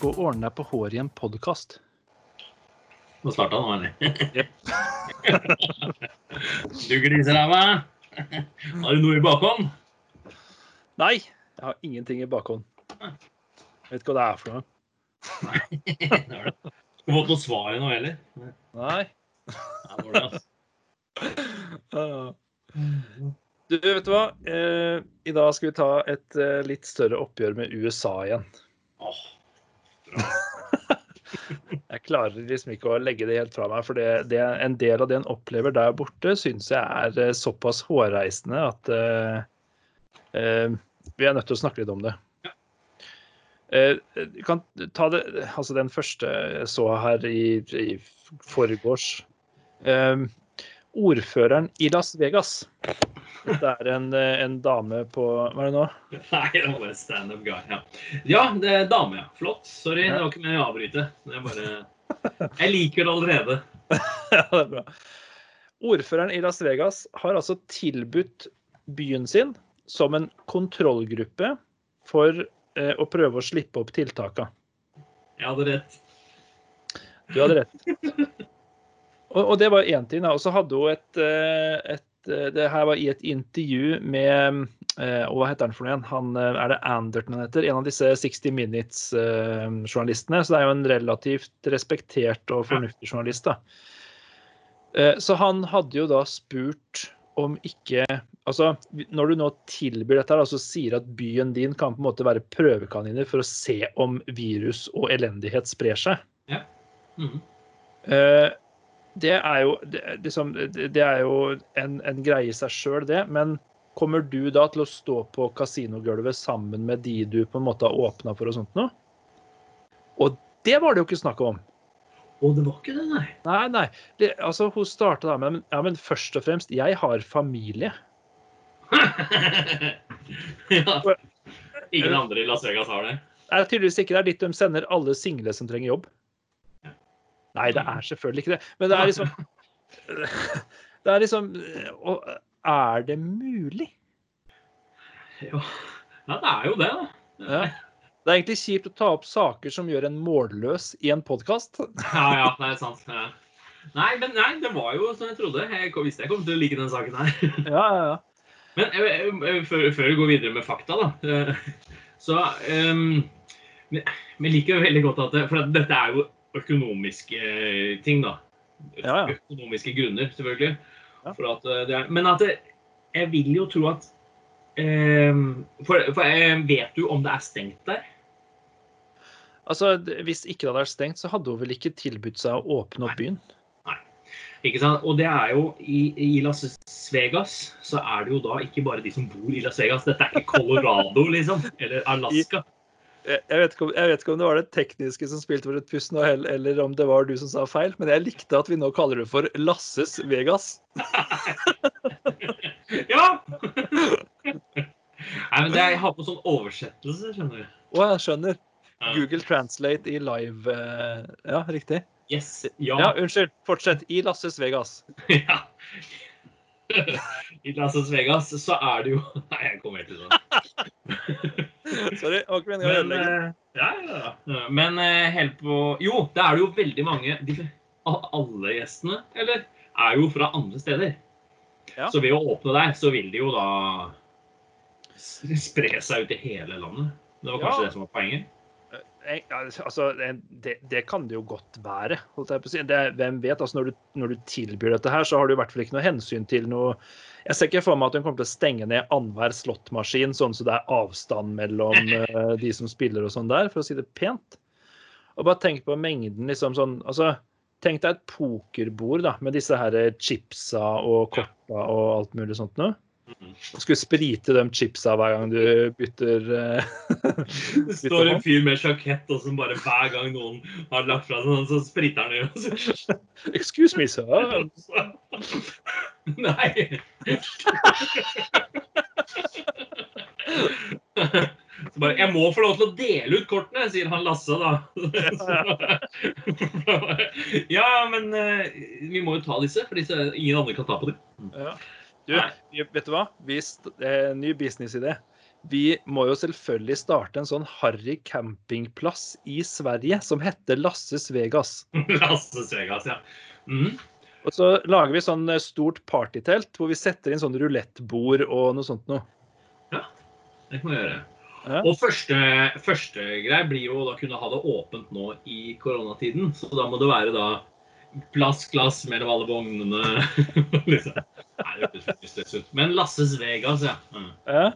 Gå og ordne deg på håret i en podkast. Nå starta han, eller? du griseræva! Har du noe i bakhånd? Nei, jeg har ingenting i bakhånd. Jeg vet ikke hva det er for noe. Nei. det har du. Skal fått noe svar ennå heller. Nei. Det var det, altså. Du, vet du hva? Eh, I dag skal vi ta et eh, litt større oppgjør med USA igjen. Åh, Jeg klarer liksom ikke å legge det helt fra meg, for det, det, en del av det en opplever der borte, syns jeg er eh, såpass hårreisende at uh, uh, vi er nødt til å snakke litt om det. Du Eh, kan ta det, altså Den første jeg så her i, i forgårs. Uh, ordføreren i Las Vegas. Det er en, en dame på Hva er det nå? Nei, det var bare standup guy. Ja. ja, det er dame, ja. Flott. Sorry, det var ikke meningen å avbryte. Det er bare Jeg liker det allerede. Ja, det er bra. Ordføreren i Las Vegas har altså tilbudt byen sin som en kontrollgruppe for eh, å prøve å slippe opp tiltakene. Jeg hadde rett. Du hadde rett. Og, og det var én ting. Og så hadde hun et, eh, et Det her var i et intervju med eh, og Hva heter han for noe igjen? Han, eh, er det Anderton han heter? En av disse 60 Minutes-journalistene. Så det er jo en relativt respektert og fornuftig journalist. da. Eh, Så han hadde jo da spurt om ikke Altså, når du nå tilbyr dette, her, altså sier at byen din kan på en måte være prøvekaniner for å se om virus og elendighet sprer seg. Mhm. Eh, det er jo, det, liksom, det er jo en, en greie i seg sjøl, det. Men kommer du da til å stå på kasinogulvet sammen med de du på en måte har åpna for og sånt noe? Og det var det jo ikke snakk om. Og det var ikke det, nei. Nei, nei. Det, altså, hun starta da med ja, men først og fremst, jeg har familie. ja. Ingen andre i Las Vegas har det. Det er tydeligvis ikke det er dit de sender alle single som trenger jobb. Nei, det er selvfølgelig ikke det. Men det er liksom Det er liksom Og er det mulig? Ja. ja, det er jo det, da. Ja. Det er egentlig kjipt å ta opp saker som gjør en målløs i en podkast. Ja, ja, det er sant. Ja. Nei, men nei, det var jo som jeg trodde. Jeg visste jeg kom til å like den saken her. Ja, ja, ja. Men eh, eh, før, før vi går videre med fakta, da. eh, Så um, vi liker jo veldig godt at For dette er jo økonomiske eh, ting, da. Ja, ja. Økonomiske grunner, selvfølgelig. At eh, det er, men at det, jeg vil jo tro at um, for, for jeg vet du om det er stengt der? Altså, Hvis ikke det hadde vært stengt, så hadde hun vel ikke tilbudt seg å åpne opp byen? Ikke sant? Og det er jo i, i Las Vegas så er det jo da ikke bare de som bor i Las Vegas. Dette er ikke Colorado, liksom. Eller Alaska. Jeg vet, ikke om, jeg vet ikke om det var det tekniske som spilte for et pust nå, eller om det var du som sa feil, men jeg likte at vi nå kaller det for Lasses Vegas. Ja! Nei, men det er, jeg har på sånn oversettelse, skjønner du. Å, jeg skjønner. Google Translate i live eh, Ja, riktig. Yes. Ja, Ja. unnskyld. Fortsett. I Lasses Vegas. ja. I Lasses Vegas så er det jo Nei, jeg kommer helt til det. Sorry. var ikke meningen å Men, ødelegge. eh, ja, ja, ja. Men eh, helt på Jo, det er det jo veldig mange de, Alle gjestene, eller, er jo fra andre steder. Ja. Så ved å åpne der, så vil de jo da spre seg ut i hele landet. Det var kanskje Ja. det som var poenget? Eh, Altså, det, det kan det jo godt være. Det, hvem vet? altså når du, når du tilbyr dette her, så har du i hvert fall ikke noe hensyn til noe Jeg ser ikke for meg at hun kommer til å stenge ned annenhver slottmaskin, sånn så det er avstand mellom uh, de som spiller og sånn der, for å si det pent. Og bare tenk på mengden, liksom sånn altså, Tenk deg et pokerbord da, med disse her chipsa og korta og alt mulig sånt noe. Mhm. Skulle sprite de chipsa hver gang du bytter eh, Det står en fyr med sjakett, og som bare hver gang noen har lagt fra seg noe, så spriter han i. Excuse me, sir. Nei. Så bare, jeg må få lov til å dele ut kortene, sier han Lasse da. Ja, men eh, vi må jo ta disse, for disse, ingen andre kan ta på dem. Ja. Du, vet du hva? Vi eh, ny businessidé. Vi må jo selvfølgelig starte en sånn harry campingplass i Sverige som heter Lasses Vegas. Lasses Vegas, ja. Mm. Og så lager vi sånn eh, stort partytelt hvor vi setter inn sånn rulettbord og noe sånt noe. Ja, det kan vi gjøre. Ja. Og første, første greie blir jo å kunne ha det åpent nå i koronatiden. Så da må det være da plass, glass mellom alle vognene. liksom. Nei, det høres veldig ut. Men Lasses Vegas, ja. Mm. Ja.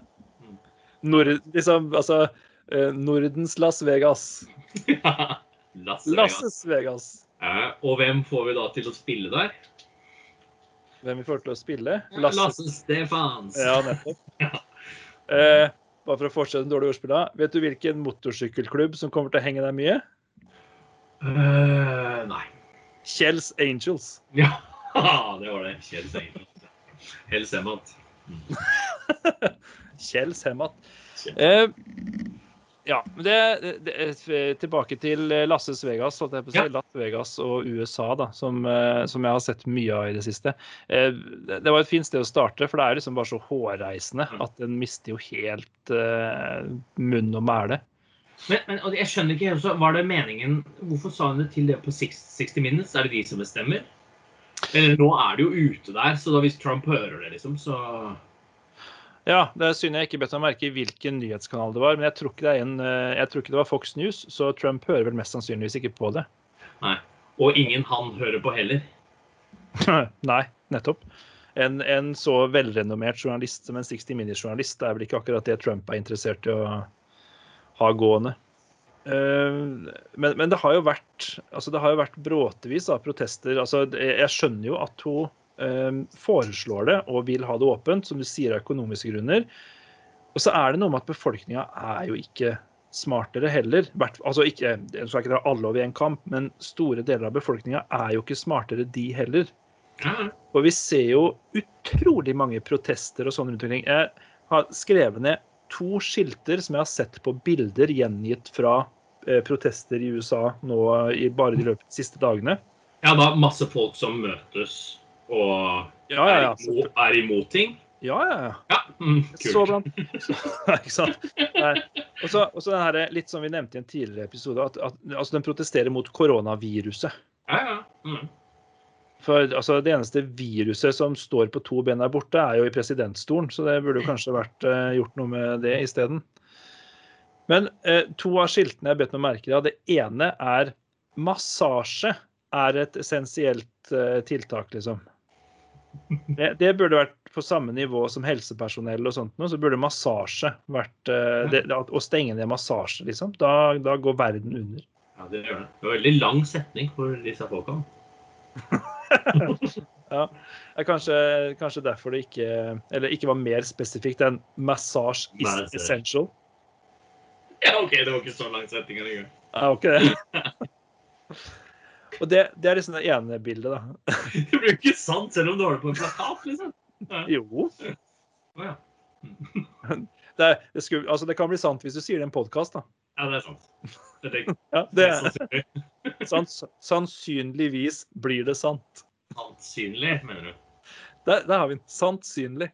Nord, liksom, altså eh, Nordens Las Vegas. Lasse Vegas. Lasses Vegas. Ja, og hvem får vi da til å spille der? Hvem vi får til å spille? Lasse Stefans. Ja, nettopp. Eh, bare for å fortsette den dårlige ordspilla. Vet du hvilken motorsykkelklubb som kommer til å henge der mye? Uh, nei. Kjells Angels. Ja, det var det. Kjells Angels. Hell Hemmat. Kjells Hemmat. Eh, ja, men det, det, det Tilbake til Lasses Vegas, holdt jeg på å si. Ja. Las Vegas og USA, da, som, eh, som jeg har sett mye av i det siste. Eh, det var et fint sted å starte, for det er liksom bare så hårreisende at den mister jo helt eh, munn og mæle. Men, men og jeg skjønner ikke helt, Var det meningen Hvorfor sa hun det til det på 60 Minutes? Er det de som bestemmer? Eller nå er det jo ute der, så da hvis Trump hører det, liksom, så Ja, det er synd jeg ikke bet meg merke i hvilken nyhetskanal det var, men jeg tror ikke det er en, eh, jeg tror ikke det var Fox News, så Trump hører vel mest sannsynligvis ikke på det. Nei. Og ingen han hører på heller. Nei, nettopp. En, en så velrenommert journalist som en 60 Minutes-journalist er vel ikke akkurat det Trump er interessert i å ha gående. Eh, Men, men det har jo vært altså det har jo vært bråtevis av protester. altså Jeg skjønner jo at hun eh, foreslår det og vil ha det åpent, som du sier av økonomiske grunner. Og så er det noe med at befolkninga er jo ikke smartere heller. Altså ikke, Jeg skal ikke dra alle over i en kamp, men store deler av befolkninga er jo ikke smartere, de heller. Og vi ser jo utrolig mange protester og sånn rundt omkring. Jeg har skrevet ned to skilter som jeg har sett på bilder gjengitt fra eh, protester i USA nå i bare de løpet de siste dagene. ja, da masse folk som møtes og Ja, ja, ja. er, imot, er imot ting. Ja, ja, ja. Mm, kult. blant, så, ikke sant? Og så den her, litt som vi nevnte i en tidligere episode, at, at altså, den protesterer mot koronaviruset. Ja, ja. Mm. For altså, det eneste viruset som står på to ben der borte, er jo i presidentstolen. Så det burde jo kanskje vært eh, gjort noe med det isteden. Men eh, to av skiltene jeg bedt meg merke i, det ene er massasje er et essensielt eh, tiltak, liksom. Det, det burde vært på samme nivå som helsepersonell og sånt noe, så burde massasje vært eh, det, Å stenge ned massasje, liksom. Da, da går verden under. ja, det gjør det. Det var veldig lang setning for disse folka. Ja, kanskje, kanskje derfor det ikke Eller ikke var mer spesifikt enn 'massage is Nei, essential'. Ja, OK, det var ikke så lang setning engang. Ja, ok det. Og det, det er liksom det ene bildet, da. Det blir jo ikke sant, selv om du har det på en plakat, liksom. Ja. Jo. Ja. Det, er, det, skulle, altså det kan bli sant hvis du sier det i en podkast, da. ja, det er sant. Det Ja, det, er, sannsynligvis blir det sant. Sannsynlig, mener du? Der, der har vi den. Sannsynlig.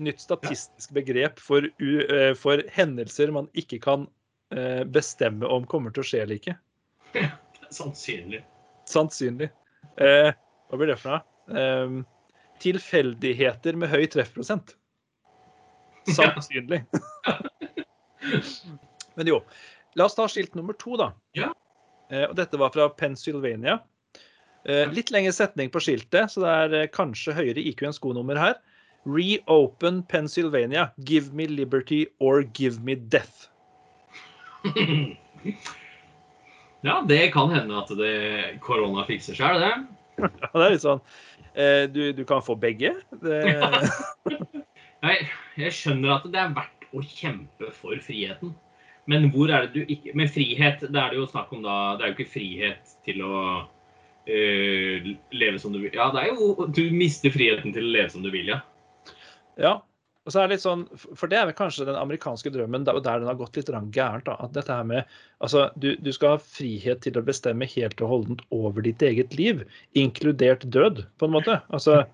Nytt statistisk begrep for, u, eh, for hendelser man ikke kan uh, bestemme om kommer til å skje eller ikke. Sannsynlig. Sannsynlig. Uh, hva blir det for noe? Eh, tilfeldigheter med høy treffprosent. Sannsynlig. Men jo. La oss ta skilt nummer to, da. Ja. Eh, og dette var fra Pennsylvania. Eh, litt lengre setning på skiltet, så det er eh, kanskje høyere IQ enn skonummer her. Reopen Pennsylvania. Give me liberty or give me death. Ja, det kan hende at det, korona fikser seg, er det det? Ja, det er litt sånn eh, du, du kan få begge. Det, Nei, jeg skjønner at det er verdt å kjempe for friheten. Men hvor er det du ikke Med frihet, det er det jo snakk om da Det er jo ikke frihet til å øh, leve som du vil. Ja, det er jo Du mister friheten til å leve som du vil, ja. Ja. Og så er det litt sånn, For det er vel kanskje den amerikanske drømmen der, der den har gått litt gærent. da, at dette her med, altså du, du skal ha frihet til å bestemme helt og holdent over ditt eget liv, inkludert død, på en måte. Altså,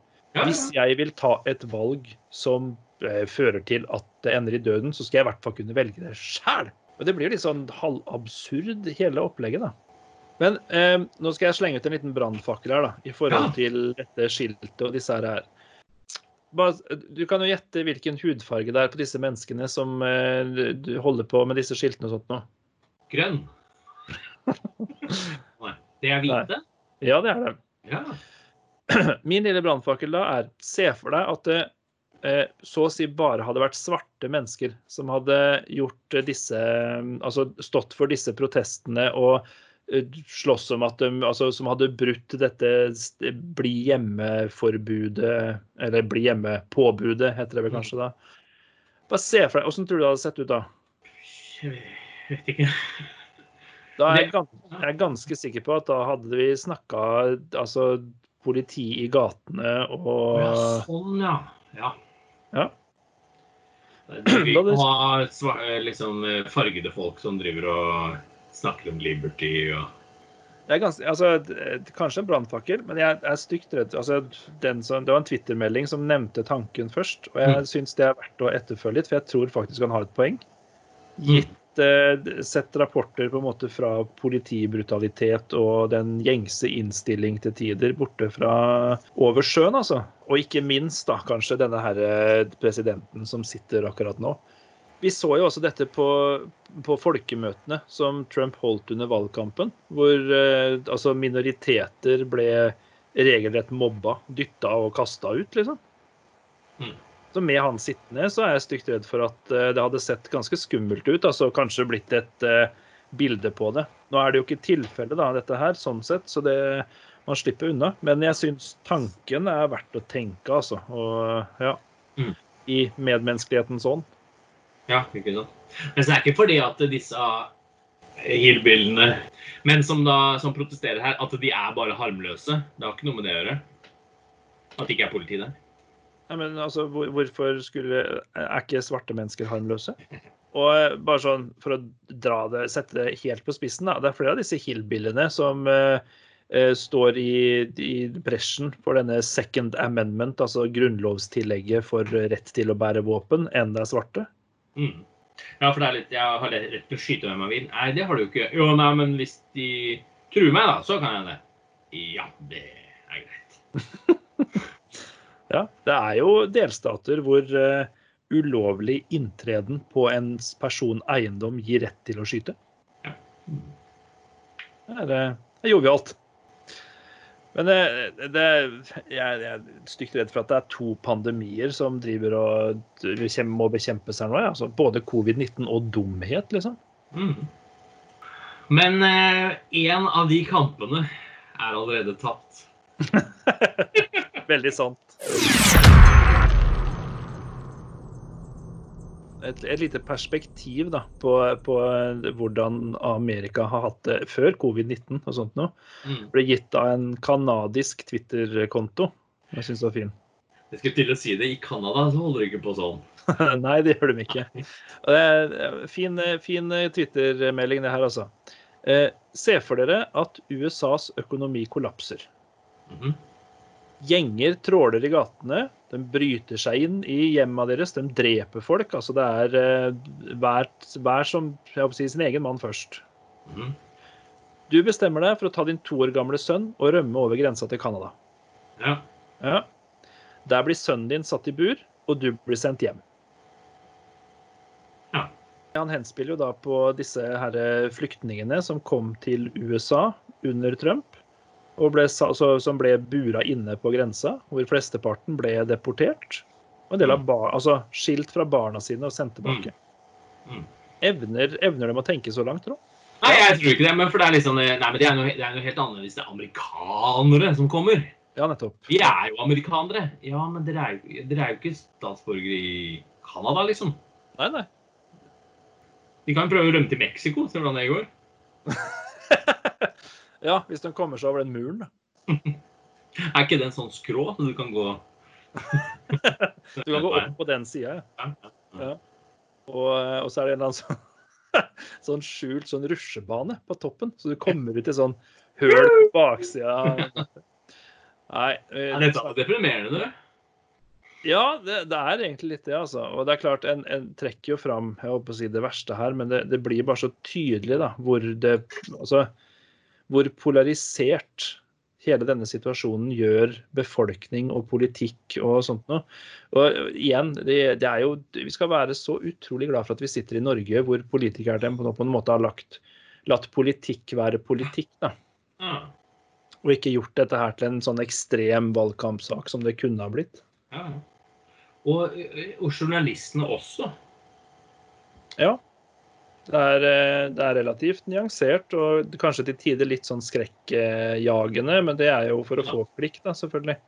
Hvis jeg vil ta et valg som eh, fører til at det ender i døden, så skal jeg i hvert fall kunne velge det sjæl. Det blir litt sånn halvabsurd, hele opplegget, da. Men eh, nå skal jeg slenge ut en liten brannfakkel her, da, i forhold til dette skiltet og disse her. Bare, du kan jo gjette hvilken hudfarge det er på disse menneskene som eh, du holder på med disse skiltene og sånt nå. Grønn. Nei. Det er hvite? Ja, det er det. Ja. Min lille brannfakkel da er se for deg at det eh, så å si bare hadde vært svarte mennesker som hadde gjort disse Altså stått for disse protestene og slåss om at de Altså som hadde brutt dette bli hjemme-forbudet, eller bli hjemme-påbudet, heter det vel kanskje da. Bare se for deg, Åssen tror du det hadde sett ut da? Jeg vet ikke. Da er jeg, gans jeg er ganske sikker på at da hadde vi snakka altså, politi i gatene og Ja, sånn, ja. Ja. Ja. Det vil ha liksom, eh, fargede folk som driver og snakker om liberty og Det er ganske, altså, Kanskje en brannfakkel, men jeg er stygt redd. Altså, den som, det var en Twitter-melding som nevnte tanken først, og jeg Mm. syns det er verdt å etterfølge litt, for jeg tror faktisk han har et poeng. Mm. Gitt eh, sett rapporter på en måte fra politibrutalitet og den gjengse innstilling til tider borte fra over sjøen, altså. Og ikke minst da kanskje denne her presidenten som sitter akkurat nå. Vi så jo også dette på, på folkemøtene som Trump holdt under valgkampen, hvor eh, altså minoriteter ble regelrett mobba, dytta og kasta ut, liksom. Mm. Så med han sittende så er jeg stygt redd for at eh, det hadde sett ganske skummelt ut. altså Kanskje blitt et eh, bilde på det. Nå er det jo ikke tilfellet, da, dette her, sånn sett, så det, man slipper unna. Men jeg syns tanken er verdt å tenke, altså. Og ja. Mm. I medmenneskelighetens ånd. Ja, ikke sant. Men så er det ikke fordi at disse hillbillene Men som da som protesterer her, at de er bare harmløse. Det har ikke noe med det å gjøre. At det ikke er politi der. Nei, men altså, hvor, hvorfor skulle Er ikke svarte mennesker harmløse? Og eh, bare sånn, for å dra det, sette det helt på spissen, da. Det er flere av disse hillbillene som uh, uh, står i, i bresjen for denne second amendment, altså grunnlovstillegget for rett til å bære våpen, enn det er svarte. Mm. Ja, for det er litt Jeg har rett til å skyte hvem jeg vil. Nei, det har du ikke. Jo, nei, men hvis de truer meg, da, så kan jeg det. Ja, det er greit. Ja, det er jo delstater hvor uh, ulovlig inntreden på en person eiendom gir rett til å skyte. Ja. Det er, det er jovialt. Men det, det, jeg, er stygt redd for at det er to pandemier som driver og må bekjempes her nå. Ja. Altså både covid-19 og dumhet, liksom. Mm. Men én av de kampene er allerede tapt. Veldig sant. Et, et lite perspektiv da, på, på hvordan Amerika har hatt det før covid-19 og sånt noe. Mm. ble gitt av en kanadisk Twitter-konto. Jeg syns det var fin. Jeg skulle til å si det. I Canada så holder de ikke på sånn. Nei, det gjør de ikke. Og det er fin, fin Twitter-melding, det her, altså. Eh, se for dere at USAs økonomi kollapser. Mhm. Gjenger tråler i gatene. De bryter seg inn i hjemmene deres. De dreper folk. Altså det er eh, hver, hver som jeg håper si, sin egen mann først. Mm. Du bestemmer deg for å ta din to år gamle sønn og rømme over grensa til Canada. Ja. Ja. Der blir sønnen din satt i bur, og du blir sendt hjem. Ja. Han henspiller jo da på disse her flyktningene som kom til USA under Trump, ble, så, som ble bura inne på grensa, hvor flesteparten ble deportert. Og en del av bar, altså skilt fra barna sine og sendt tilbake. Mm. Mm. Evner, evner de å tenke så langt, tro? Nei, jeg tror ikke det. Men for det er liksom Nei, men det er noe, det er noe helt annet hvis det er amerikanere som kommer. Ja, nettopp. Vi er jo amerikanere. Ja, men dere er, dere er jo ikke statsborgere i Canada, liksom. Nei, nei. De kan prøve å rømme til Mexico. Se hvordan det går. Ja, hvis de kommer seg over den muren. Er ikke det en sånn skrå så du kan gå Du kan gå opp på den sida, ja. Ja. Og, og så er det en eller annen sånn, sånn skjult sånn rusjebane på toppen, så du kommer ut i sånn høl på baksida. Nei. eh, Er dette deprimerende, du? Ja, det, det, er egentlig litt det, altså. Og det er klart, en, en trekker jo fram jeg håper å si det verste her, men det, det, blir bare så tydelig da, hvor det Altså hvor polarisert hele denne situasjonen gjør befolkning og politikk og sånt noe. Og igjen, det, det, er jo Vi skal være så utrolig glad for at vi sitter i Norge, hvor politikerne på, på en måte har lagt, latt politikk være politikk. da. Og ikke gjort dette her til en sånn ekstrem valgkampsak som det kunne ha blitt. Ja. Og, og journalistene også. Ja. Det er, eh, det er, relativt nyansert og kanskje til tider litt sånn skrekkjagende, men det er jo for å få klikk, da, selvfølgelig.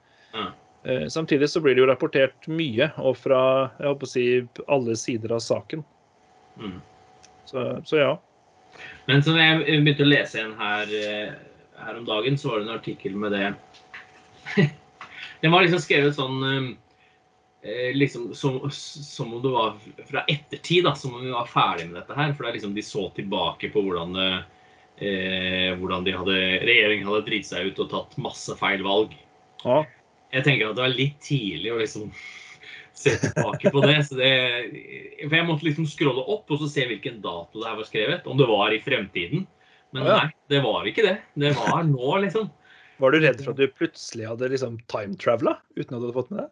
Eh, samtidig så blir det jo rapportert mye, og fra jeg håper å si, alle sider av saken. Mm. Så, så, ja. Men som jeg begynte å lese en her, eh, her om dagen, så var det en artikkel med det Den var liksom skrevet sånn liksom, som, som, om det var fra ettertid, da, som om vi var ferdig med dette her. For det er liksom de så tilbake på hvordan, eh, hvordan de hadde, regjeringen hadde driti seg ut og tatt masse feil valg. Ja. Jeg tenker at det var litt tidlig å liksom se tilbake på det. det. For jeg måtte liksom scrolle opp og så se hvilken dato det her var skrevet. Om det var i fremtiden. Men ja. nei, det var ikke det. Det var nå, liksom. Var du redd for at du plutselig hadde liksom time-travela uten at du hadde fått med det?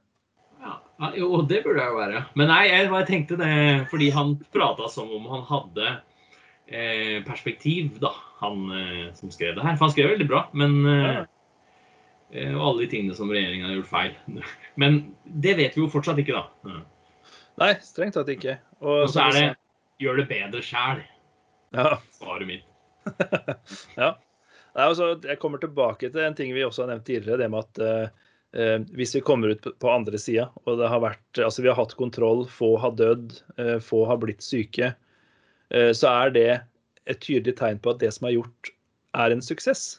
Ja, jo, det burde jeg jo være. Men nei, jeg, bare tenkte det fordi han prata som om han hadde eh, perspektiv, da, han eh, som skrev det her. For han skrev veldig bra, men eh, eh Og alle de tingene som regjeringa har gjort feil. Men det vet vi jo fortsatt ikke, da. Nei, strengt tatt ikke. Og, og så er det gjør det bedre sjæl. Ja. Svaret mitt. ja. Nei, altså, jeg kommer tilbake til en ting vi også har nevnt tidligere, det med at Eh, hvis vi kommer ut på andre sida, og det har vært, altså vi har hatt kontroll, få har dødd, eh, få har blitt syke, eh, så er det et tydelig tegn på at det som er gjort, er en suksess.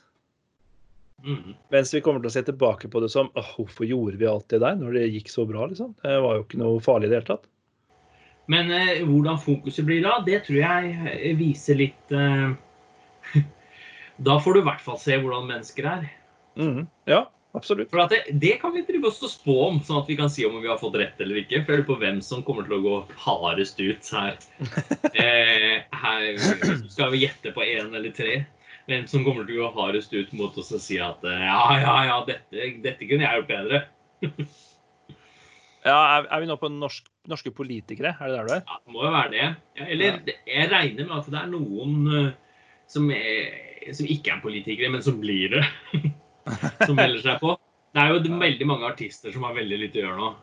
Mm. Mens vi kommer til å se tilbake på det som åh, hvorfor gjorde vi alt det der når det gikk så bra? liksom? Det var jo ikke noe farlig i det hele tatt. Men eh, hvordan fokuset blir da, det tror jeg viser litt eh, Da får du i hvert fall se hvordan mennesker er. Mm. Ja, absolutt. For det, det, kan vi drive oss og spå om, sånn at vi kan si om vi har fått rett eller ikke. For jeg lurer på hvem som kommer til å gå hardest ut her. eh, her skal vi gjette på én eller tre. Hvem som kommer til å gå hardest ut mot oss og si at eh, ja, ja, ja, dette, dette kunne jeg gjort bedre. ja, er, er, vi nå på norsk, norske politikere? Er det der du er? Ja, det må jo være det. Eller jeg regner med at det er noen uh, som, er, som ikke er politikere, men som blir det. som melder seg på. Det er jo veldig mange artister som har veldig lite å gjøre nå.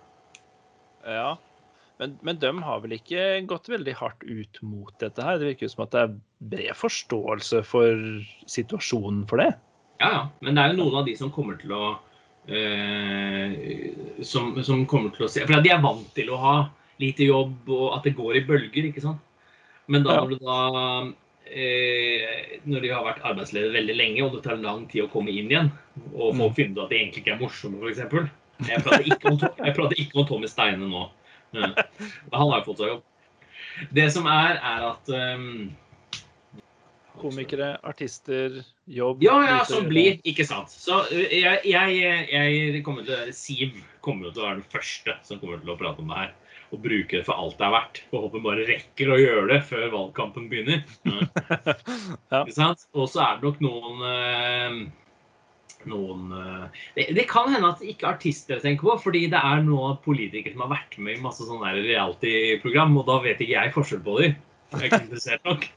Ja, men, men de har vel ikke gått veldig hardt ut mot dette her? Det virker som at det er bred forståelse for situasjonen for det? Ja, ja. Men det er jo noen av de som kommer til å eh, som, som, kommer til å se For de er vant til å ha lite jobb og at det går i bølger, ikke sant. Men da når du da når de har vært arbeidsledige veldig lenge, og det tar lang tid å komme inn igjen, og folk mm. finner ut at de egentlig ikke er morsomme, f.eks. Jeg prater ikke om, jeg prater ikke om Tommy Steine nå. Han har jo fått seg jobb. Det som er, er at um, Komikere, artister, jobb Ja, ja, som blir. Ikke sant. Så eh, jeg, jeg, jeg kommer til Siv kommer til å være den første som kommer til å prate om det her og bruke det for alt det er verdt. Og håper bare rekker å gjøre det før valgkampen begynner. ja. Og så er det nok noen eh, noen eh, det, det, kan hende at det ikke er artister jeg tenker på, fordi det er noen politikere som har vært med i masse sånne reality-program, og da vet ikke jeg forskjell på dem. Jeg er ikke interessert nok.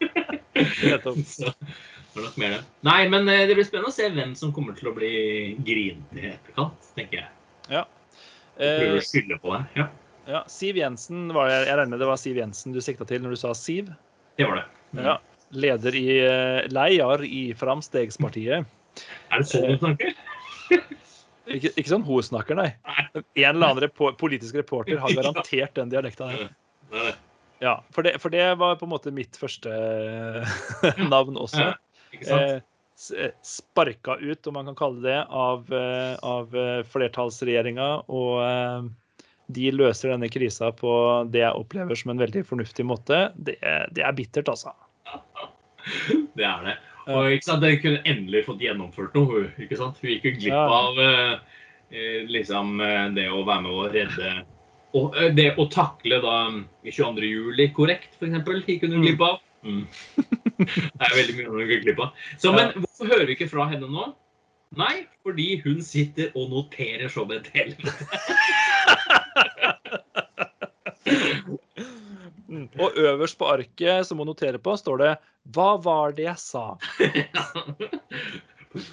så, det er nok mer det. Nei, men eh, det blir spennende å se hvem som kommer til å bli grinete i etterkant, tenker jeg. Ja. Prøver å skylde på det. Ja. Ja, Siv Jensen var jeg, jeg regner med det var Siv Jensen du sikta til når du sa Siv? Det var det. Mm. Ja, Leder i uh, Leiar i Framstegspartiet. Er det sånn hun snakker? ikke, ikke sånn hun snakker, nei. En eller annen repo politisk reporter har garantert den dialekta her. Ja, for det, for det, var på en måte mitt første navn også. Eh, sparka ut, om man kan kalle det, av, eh, av flertallsregjeringa og de løser denne krisa på det jeg opplever som en veldig fornuftig måte, det, det er bittert, altså. Det er det. Og ikke sant, Dere kunne endelig fått gjennomført noe. ikke sant? Hun gikk jo glipp av eh, eh liksom eh, det å være med å redde Og eh, det å takle da 22. juli korrekt, f.eks., gikk hun glipp av. Mm. Det er veldig mye hun gikk glipp av. Så, men hvorfor hører vi ikke fra henne nå? Nei, fordi hun sitter og noterer som et helvete. Mm. Og øverst på arket som hun noterer på, står det 'Hva var det jeg sa?'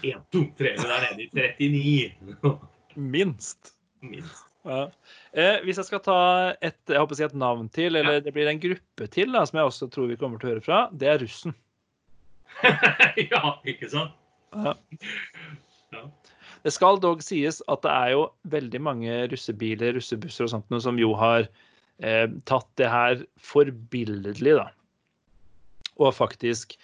1, 2, 3, men der nede i 39. Minst. Minst. Ja. Eh, hvis jeg skal ta et, jeg håper å si et navn til, eller det blir en gruppe til, da, som jeg også tror vi kommer til å høre fra, det er russen. ja, ikke sant? Ja. Det skal dog sies at det er jo veldig mange russebiler, russebusser og sånt noe som jo har eh, tatt det her forbilledlig, da. Og faktisk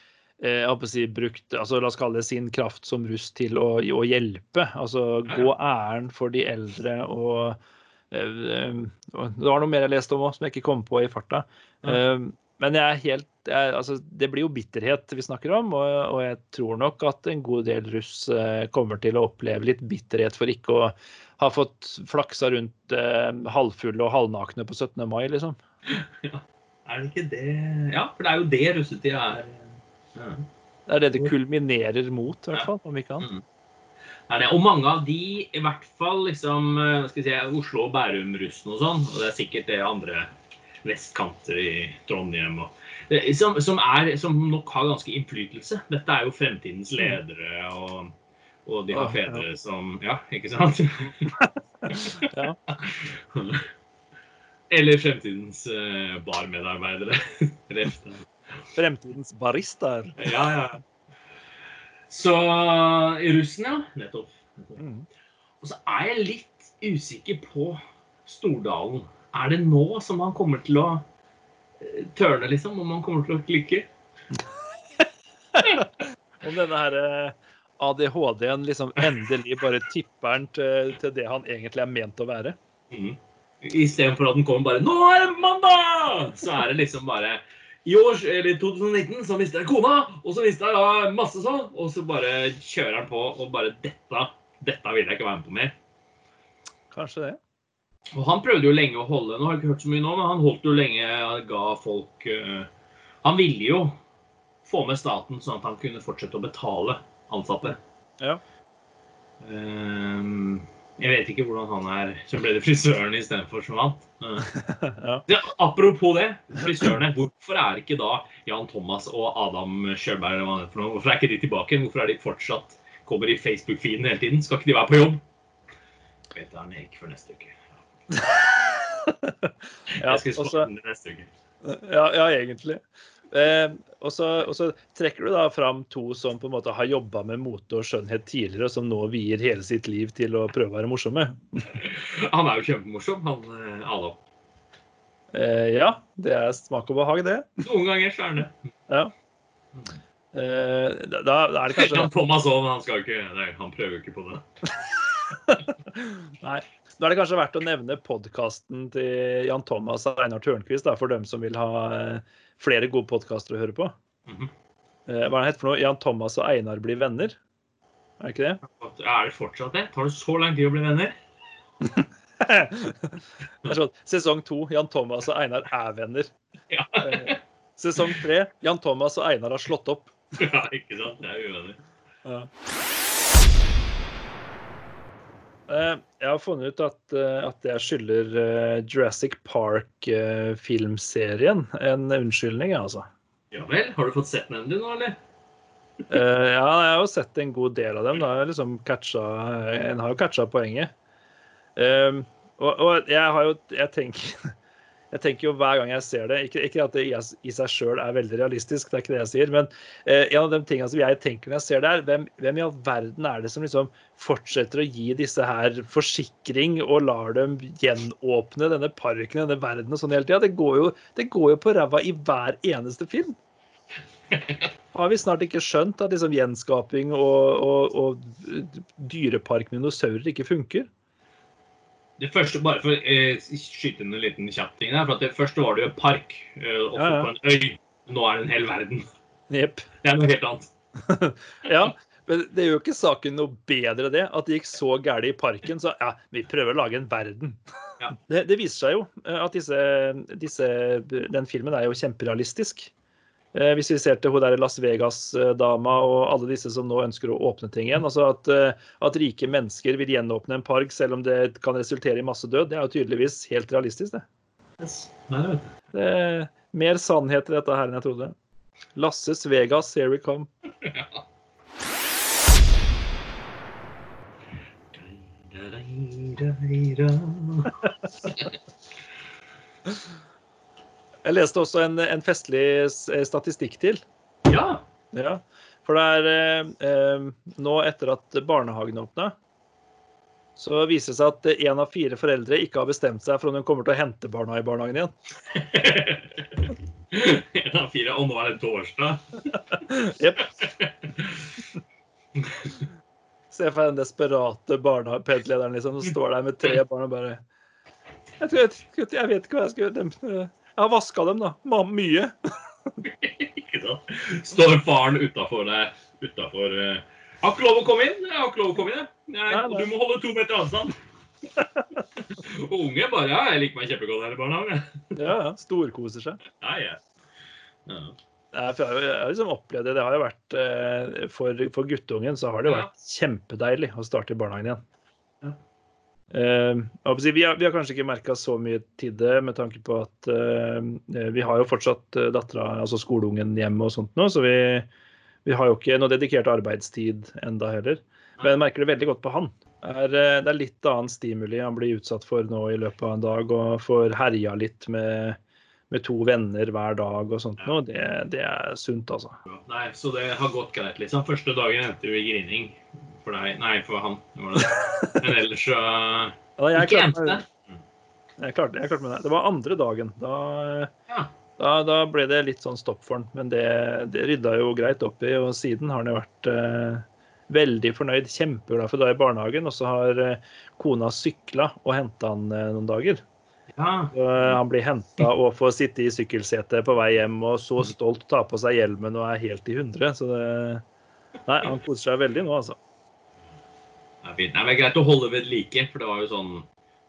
eh, jeg håper å si, brukt altså La oss kalle det sin kraft som russ til å, å hjelpe. Altså gå æren for de eldre og eh, og Det var noe mer jeg leste om òg, som jeg ikke kom på i farta. Ja. Eh, men jeg er helt jeg, altså, det blir jo bitterhet vi snakker om, og, og jeg tror nok at en god del russ eh, kommer til å oppleve litt bitterhet for ikke å ha fått flaksa rundt eh, halvfulle og halvnakne på 17. mai, liksom. Er det ikke det Ja, for det er jo det russetida er. Ja. Det er det det kulminerer mot, i hvert fall, om ikke annet. Mm. Det er det. Og mange av de, i hvert fall liksom, eh, si, Oslo og Bærum-russen og sånn, og det er sikkert det andre vestkanter i Trondheim og eh, som, som, er, som nok har ganske innflytelse. Dette er jo fremtidens ledere, og, og de har fedre som Ja, ikke sant? Ja. Eller fremtidens uh, barmedarbeidere. Fremtidens baristaer. Ja, ja. Så i russen, ja. Nettopp. Mm. Og så er jeg litt usikker på Stordalen. Er det nå som han kommer til å eh, tørne, liksom? Om han kommer til å klikke? Om denne her eh, ADHD-en liksom endelig bare tipper han til, til det han egentlig er ment å være. Mm. Istedenfor at den kommer bare 'Nå er det mandag!' Så er det liksom bare I år, eller 2019 så mista jeg kona, og så mista jeg da masse sånn. Og så bare kjører han på og bare 'Dette, dette vil jeg ikke være med på mer'. Kanskje det. Og han prøvde jo lenge å holde Nå har jeg ikke hørt så mye nå, men han holdt jo lenge ga folk eh, Han ville jo få med staten, sånn at han kunne fortsette å betale ansatte. Ja. Ehm, jeg vet ikke hvordan han er. Så ble det frisøren istedenfor som vant. Eh, ja. ja, apropos det, frisørene. Hvorfor er ikke da Jan Thomas og Adam Sjølberg eller hva det er for noe, hvorfor er ikke de tilbake? Hvorfor er de fortsatt kommer i Facebook-feeden hele tiden? Skal ikke de være på jobb? Vet er nek for neste uke. Ja, Jeg skal og så- spotte den neste uke. ja, ja, egentlig. Eh, og, så, trekker du da fram to som på en måte har jobba med mote og skjønnhet tidligere, som nå vier hele sitt liv til å prøve å være morsomme. Han er jo kjempemorsom, han eh, Adam. Eh, ja, det er smak og behag, det. Noen ganger så er han det. Ja. Eh, da, da er det kanskje Thomas òg, men han skal ikke nei, Han prøver jo ikke på det. Nei. Da er det kanskje verdt å nevne podkasten til Jan Thomas og Einar Tørnquist, da, for dem som vil ha eh, flere gode podkaster å høre på. Mhm. Eh, hva er det het for noe? Jan Thomas og Einar blir venner? Er det ikke det? Er det fortsatt det? Tar det så lang tid å bli venner? Er sånn, sesong to, Jan Thomas og Einar er venner. Ja. Eh, Sesong tre, Jan Thomas og Einar har slått opp. ja, ikke sant? Det er uvenner. Ja. Eh, Jeg har funnet ut at, eh, at jeg skylder eh, Jurassic Park-filmserien en unnskyldning, altså. Ja vel. Har du fått sett den du nå, eller? Ja, jeg har jo sett en god del av dem. Da. Jeg liksom catcha, en har jo catcha poenget. Eh, og, og jeg har jo Jeg tenker jeg tenker jo hver gang jeg ser det Ikke, ikke at det i, seg sjøl er veldig realistisk, det er ikke det jeg sier. Men eh, en av de tingene som jeg tenker når jeg ser det, er hvem, hvem i all verden er det som liksom fortsetter å gi disse her forsikring og lar dem gjenåpne denne parken, denne verden og sånn hele tida? Det, går jo- det går jo på ræva i hver eneste film. Har vi snart ikke skjønt at liksom gjenskaping og, og, og dyrepark med dinosaurer ikke funker? Det første, bare for å eh, skyte inn en liten kjapp ting der. for at Det første var det jo en park, eh, oppe Ja, ja. på en øy. Nå er det en hel verden. Yep. Det er noe helt annet. Ja, men det gjør ikke saken noe bedre, det. At det gikk så galt i parken. Så ja, vi prøver å lage en verden. Ja. Det, det viser seg jo eh, at disse, disse, den filmen er jo kjemperealistisk. Eh, hvis vi ser til hun der Las Vegas-dama og alle disse som nå ønsker å åpne ting igjen. altså At, eh, at rike mennesker vil gjenåpne en park selv om det kan resultere i masse død, det er jo tydeligvis helt realistisk. det. Yes. Nei, det det er mer sannhet i dette her enn jeg trodde. Lasses Vegas, here we come. Ja. Jeg leste også en, en festlig statistikk til. Ja. Ja, for det er eh, eh, nå etter at barnehagen åpna, så viser det seg at én av fire foreldre ikke har bestemt seg for om de kommer til å hente barna i barnehagen igjen. En av fire. Og nå er det torsdag. Jepp. Se for deg den desperate barnehagepedlederen liksom, som står der med tre barn og bare jeg, tror, jeg, jeg vet ikke hva jeg skal gjøre. Jeg har vaska dem, da. Mye. Ikke sant? Står faren utafor deg utafor uh, Har ikke lov å komme inn. Jeg har ikke lov å komme inn. jeg. Du må holde to meter avstand. og unge bare Ja, jeg liker meg kjempegodt her i barnehagen. Ja, ja. Storkoser seg. Ja, ja. ja. Jeg har jeg liksom opplevd det. Det har jo vært eh, For, for guttungen så har det vært kjempedeilig å starte i barnehagen igjen. Ja. Eh, jeg håper å si, vi, har, vi har kanskje ikke merka så mye til det, med tanke på at eh, vi har jo fortsatt uh, dattera, altså skoleungen, hjemme og sånt nå, så vi, vi har jo ikke noe dedikert arbeidstid enda heller. Men jeg merker det veldig godt på han. Er, eh, det er litt annen stimuli han blir utsatt for nå i løpet av en dag, og får herja litt med, med to venner hver dag og sånt noe. Det, det er sunt, altså. Nei, så det har gått greit, liksom. Første dagen endte vi grining for deg. Nei, for han. Det var det. Men ellers så Ja, jeg Ikke meg- Jeg klarte, jeg klarte med det. Det var andre dagen. Da, Ja. da, da ble det litt sånn stopp for han. Men det, det rydda jo greit opp i, og siden har han jo vært eh, veldig fornøyd. Kjempeglad for da i barnehagen. Og så har eh, kona sykla og henta han eh, noen dager. ja. Eh, han blir henta og får sitte i sykkelsetet på vei hjem og så stolt ta på seg hjelmen og er helt i hundre. Så det Nei, han koser seg veldig nå, altså. Det er fint. Nei, men det er greit å holde ved like, for det var jo sånn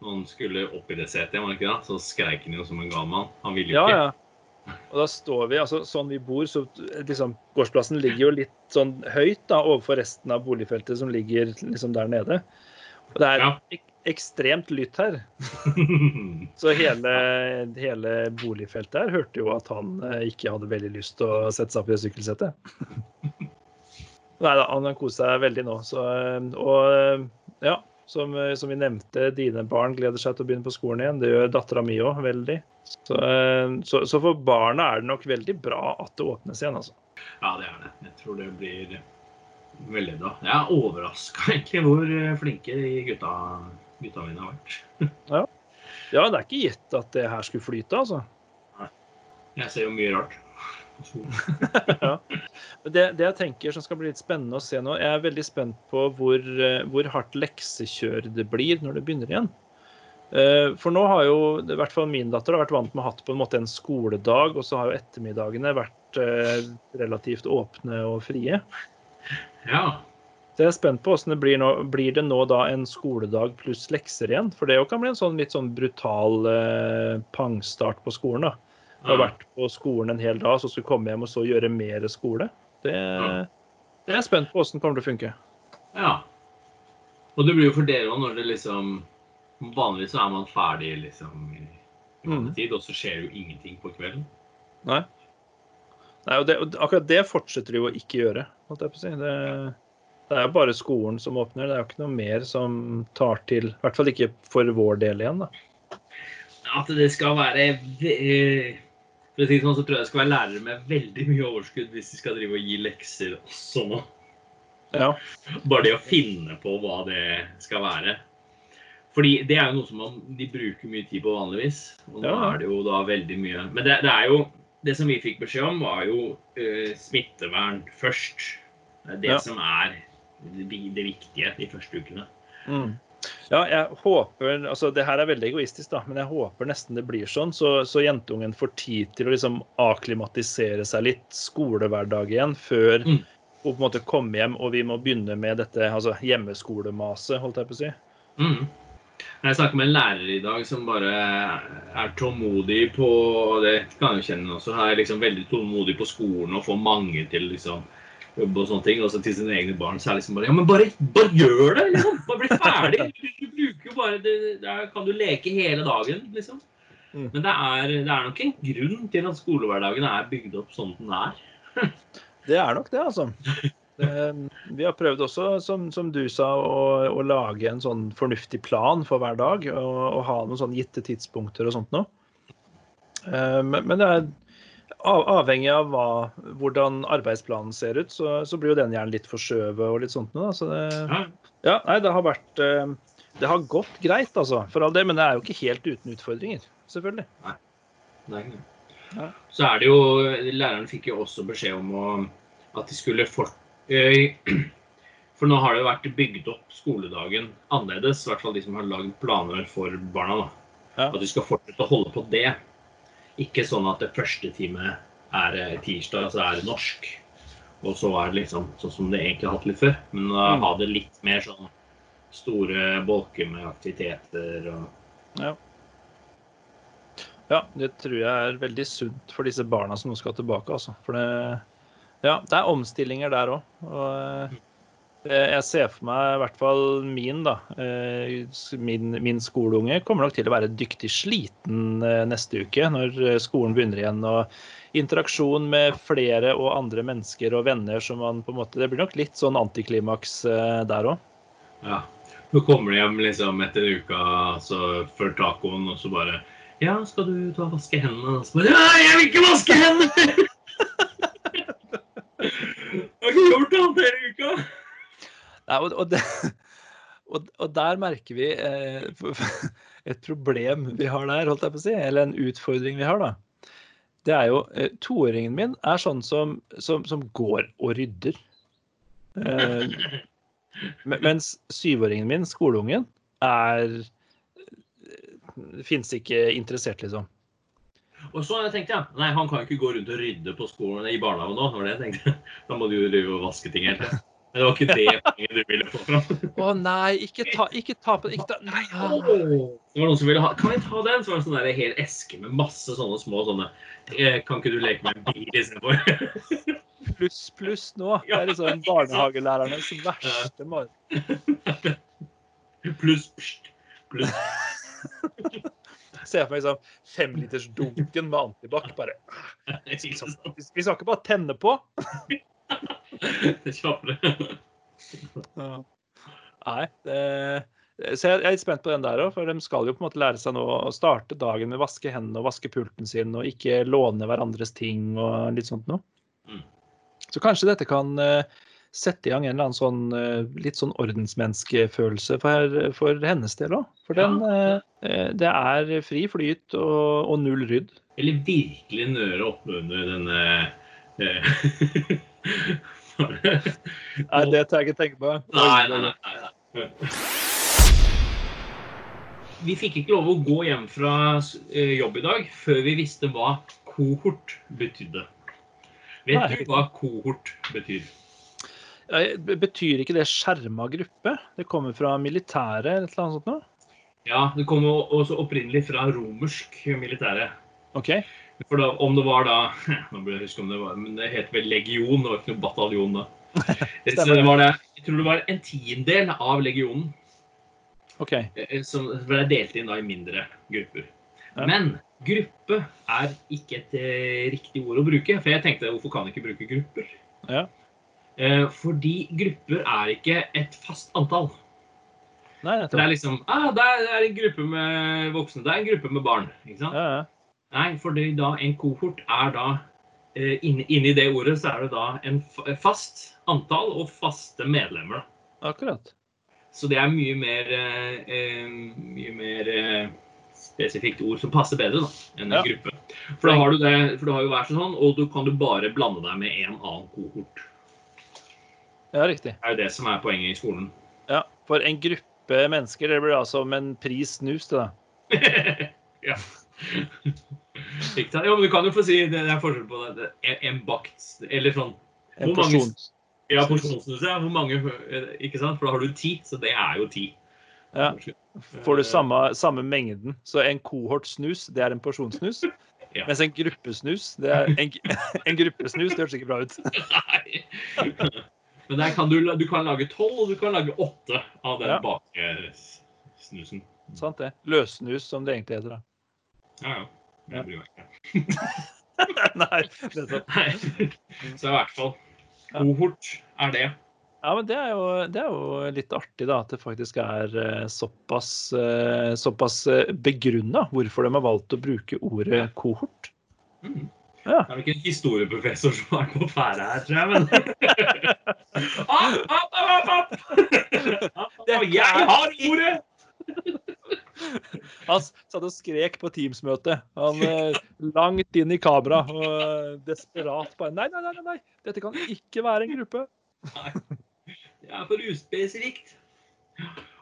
når han skulle opp i det setet, var det ikke det? så skreik han jo som en gal mann. Han ville Ja, ikke. ja. Og da står vi, altså sånn vi bor, så liksom gårdsplassen ligger jo litt sånn høyt da, overfor resten av boligfeltet som ligger liksom der nede. Og det er Ja. ek ekstremt lytt her. Så hele, hele boligfeltet her hørte jo at han eh, ikke hadde veldig lyst til å sette seg opp i det sykkelsettet. Nei da, han koser seg veldig nå. Så, eh, og eh, ja, som, eh, som vi nevnte, dine barn gleder seg til å begynne på skolen igjen. Det gjør dattera mi òg, veldig. Så, så, så for barna er det nok veldig bra at det åpnes igjen, altså. Ja, det er det. Jeg tror det blir veldig bra. Jeg er overraska egentlig hvor flinke de gutta, gutta mine har vært. Ja, det er ikke gitt at det her skulle flyte, altså. Jeg ser jo mye rart. Men Det, det jeg tenker som skal bli litt spennende å se nå, jeg er veldig spent på hvor, eh, hvor hardt leksekjør det blir når det begynner igjen. Eh, For nå har jo i hvert fall min datter har vært vant med å ha hatt på en måte en skoledag, og så har jo ettermiddagene vært eh, relativt åpne og frie. Ja. Så jeg er spent på hvordan det blir nå. Blir det nå da en skoledag pluss lekser igjen? For det kan bli en sånn litt sånn brutal pangstart på skolen. da. Har vært på skolen en hel dag, så skulle komme hjem og så gjøre mer skole. Det, det er jeg spent på hvordan kommer til å funke. ja. Og det blir jo for dere òg når det liksom Vanligvis så er man ferdig liksom i i vanlig Mm. tid, og så skjer jo ingenting på kvelden. Nei. Nei og det, og akkurat det fortsetter de jo ikke gjøre. holdt jeg på å si. Det, det er jo bare skolen som åpner. Det er jo ikke noe mer som tar til. I hvert fall ikke for vår del igjen. da. At det skal være For å si det sånn, så tror jeg det skal være lærere med veldig mye overskudd hvis de skal drive og gi lekser også nå. Ja. Bare det å finne på hva det skal være. Fordi det er jo noe som man, de bruker mye tid på vanligvis. Og nå Ja, er det jo da veldig mye Men det, det er jo Det som vi fikk beskjed om, var jo uh, smittevern først. Det er det Ja. som er det, det viktige de første ukene. Mm. Ja, jeg håper altså Det her er veldig egoistisk, da, men jeg håper nesten det blir sånn, så, så jentungen får tid til å liksom akklimatisere seg litt skolehverdag igjen, før Mm. hun på en måte kommer hjem og vi må begynne med dette altså hjemmeskolemaset, holdt jeg på å si. Mm. Jeg snakket med en lærer i dag som bare er tålmodig på Det kan jeg jo kjenne også. Er liksom veldig tålmodig på skolen og får mange til liksom jobbe og sånne ting. Og så til sine egne barn så er det liksom bare Ja, men bare, bare gjør det! liksom. Bare bli ferdig! Du, bruker jo bare det, Der kan du leke hele dagen, liksom. Mm. Men det er, det er nok en grunn til at skolehverdagen er bygd opp sånn den er. Det er nok det, altså. Vi har prøvd også, som, som du sa, å, å, lage en sånn fornuftig plan for hver dag. Og, og ha noen sånn gitte tidspunkter og sånt noe. Eh, men, men det er avhengig av hva, hvordan arbeidsplanen ser ut, så, så blir jo den gjerne litt forskjøvet og litt sånt noe. Så det, ja, nei, det har vært eh, Det har gått greit, altså, for all det. Men det er jo ikke helt uten utfordringer, selvfølgelig. Nei. Nei. Ja. Så er det jo Læreren fikk jo også beskjed om å, at de skulle fort eh, For nå har det jo vært bygd opp skoledagen annerledes, i hvert fall de som har lagd planer for barna. da. Ja. At de skal fortsette å holde på det. Ikke sånn at det første time er eh, tirsdag, så er det norsk. Og så er det liksom sånn som det egentlig har hatt litt før. Men uh, Mm. ha det litt mer sånn store bolker med aktiviteter og Ja. ja, det tror jeg er veldig sunt for disse barna som nå skal tilbake. Altså. For det, ja, det er omstillinger der òg. Og jeg ser for meg, i hvert fall min, da, eh, min, min skoleunge kommer nok til å være dyktig sliten eh, neste uke, når eh, skolen begynner igjen. og Interaksjon med flere og andre mennesker og venner som man på en måte Det blir nok litt sånn antiklimaks eh, der òg. Ja. Nå kommer de hjem liksom etter en uke altså, før tacoen, og så bare Ja, skal du ta og vaske hendene? Og så bare Ja, jeg vil ikke vaske hendene! jeg har ikke gjort annet hele uka. Og, og, og, og der merker vi eh, et problem vi har der, holdt jeg på å si. Eller en utfordring vi har, da. Det er jo eh, Toåringen min er sånn som, som, som går og rydder. Eh, mens syvåringen min, skoleungen, er Fins ikke interessert, liksom. Og så tenkte jeg nei, han kan jo ikke gå rundt og rydde på skolen i barnehagen nå. var det jeg tenkte. Da må du jo vaske ting helt. Men det var ikke det poenget du ville få fram. Å nei, ikke ta, ikke ta på ikke ta, nei, Oh, Det var noen som ville ha Kan vi ta den? Så var det en sånn der hel eske med masse sånne små sånne eh, Kan ikke du leke med en bil istedenfor? Pluss, pluss nå. Det er liksom barnehagelærernes verste mareritt. Pluss pst, pluss Se for meg liksom femlitersdunken med antibac. Bare? Vi skal ikke bare tenne på. Det er kjappere. Nei. Det, så jeg er litt spent på den der òg, for de skal jo på en måte lære seg nå å starte dagen med å vaske hendene og vaske pulten sin, og ikke låne hverandres ting og litt sånt noe. Mm. Så kanskje dette kan eh, sette i gang en eller annen sånn eh, litt sånn ordensmenneskefølelse for, for hennes del òg. For den, eh, det er fri flyt og, og null rydd. Eller virkelig nøre opp under denne eh, Nei, det tør jeg ikke tenke på. Nei, nei, nei, nei. Vi fikk ikke lov å gå hjem fra eh, jobb i dag før vi visste hva kohort betydde. Vet Nei. du hva kohort betyr? Betyr ikke det skjerma gruppe? Det kommer fra militæret eller et eller annet sånt noe? Ja, det kommer også opprinnelig fra romersk militære. OK. For da, om det var da Nå burde jeg huske om det var Men det het vel legion, det var ikke noe bataljon da. Så det var det, jeg tror det var en tiendedel av legionen ok. eh, som ble delt inn da i mindre grupper. Ja. Men gruppe er ikke et eh, riktig ord å bruke. For jeg tenkte hvorfor kan jeg ikke bruke grupper? Ja. Eh, fordi grupper er ikke et fast antall. Nei, Det er liksom ah, Der er en gruppe med voksne, det er en gruppe med barn. ikke sant? Ja, ja. Nei, fordi da en kohort er da eh, inni, inn det ordet så er det da en fast antall og faste medlemmer. Akkurat. Så det er mye mer, eh, eh, mye mer eh, spesifikt ord som passer bedre da, enn en gruppe. For da har du det, for du har jo hver sånn, og du kan du bare blande deg med en annen kohort. Ja, riktig. Det er jo det som er poenget i skolen. Ja, For en gruppe mennesker, det blir altså som en pris snus, det da. ja. Ja, men du kan jo få si det, det er forskjell på det. En, bakt, eller sånn Hvor mange-. Ja, porsjonsnuse. Hvor mange, eh, ikke sant? For da har du ti, så det er jo ti. Ja. Får du samme, samme mengden. Så en kohort snus, det er en porsjonsnus. Ja. Mens en gruppesnus, det er en, en gruppesnus, det høres ikke bra ut. Nei. Men der kan du, du kan lage tolv, og du kan lage åtte av den Ja. baksnusen. Sant det. Løssnus, som det egentlig heter. da. Ja, ja. Ja. Jeg bryr meg ikke. Nei. Nei. Så i hvert fall. Kohort er det. Ja, men det er, jo, det er jo litt artig, da, at det faktisk er eh, såpass, eh, såpass begrunna hvorfor de har valgt å bruke ordet kohort. Mm. Ja. Det er ikke en historieprofessor som er på ferde her, tror jeg. Men app, app, app. Jeg har ordet! Han satt og skrek på Teams-møtet. Han eh, langt inn i kamera og eh, desperat bare nei, nei, nei, nei, nei, dette kan ikke være en gruppe. Nei. Det er for uspesifikt.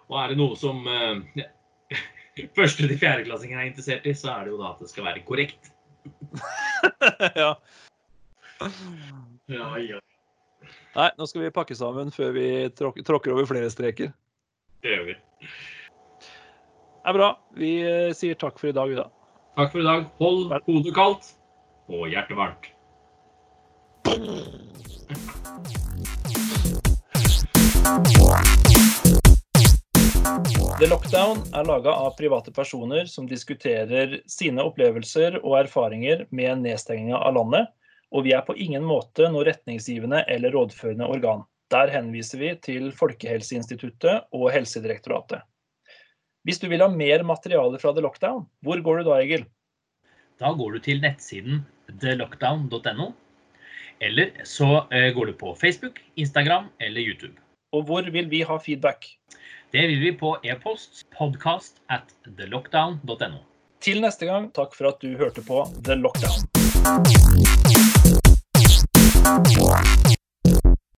Og er det noe som ja, første til fjerdeklassinger er interessert i, så er det jo da at det skal være korrekt. ja. Ja, ja. Nei, nå skal vi pakke sammen før vi tråk tråkker over flere streker. Det gjør vi. Det er bra. Vi eh, sier takk for i dag, Uda. Takk for i dag. Hold hodet kaldt og hjertet varmt. The Lockdown er laga av private personer som diskuterer sine opplevelser og erfaringer med nedstenginga av landet, og vi er på ingen måte noe retningsgivende eller rådførende organ. Der henviser vi til Folkehelseinstituttet og Helsedirektoratet. Hvis du vil ha mer materiale fra The Lockdown, hvor går du da, Egil? Da går du til nettsiden thelockdown.no. Eller så eh, går du på Facebook, Instagram eller YouTube. Og hvor vil vi ha feedback? Det vil vi på e-post podcast at thelockdown.no. Til neste gang, takk for at du hørte på The Lockdown.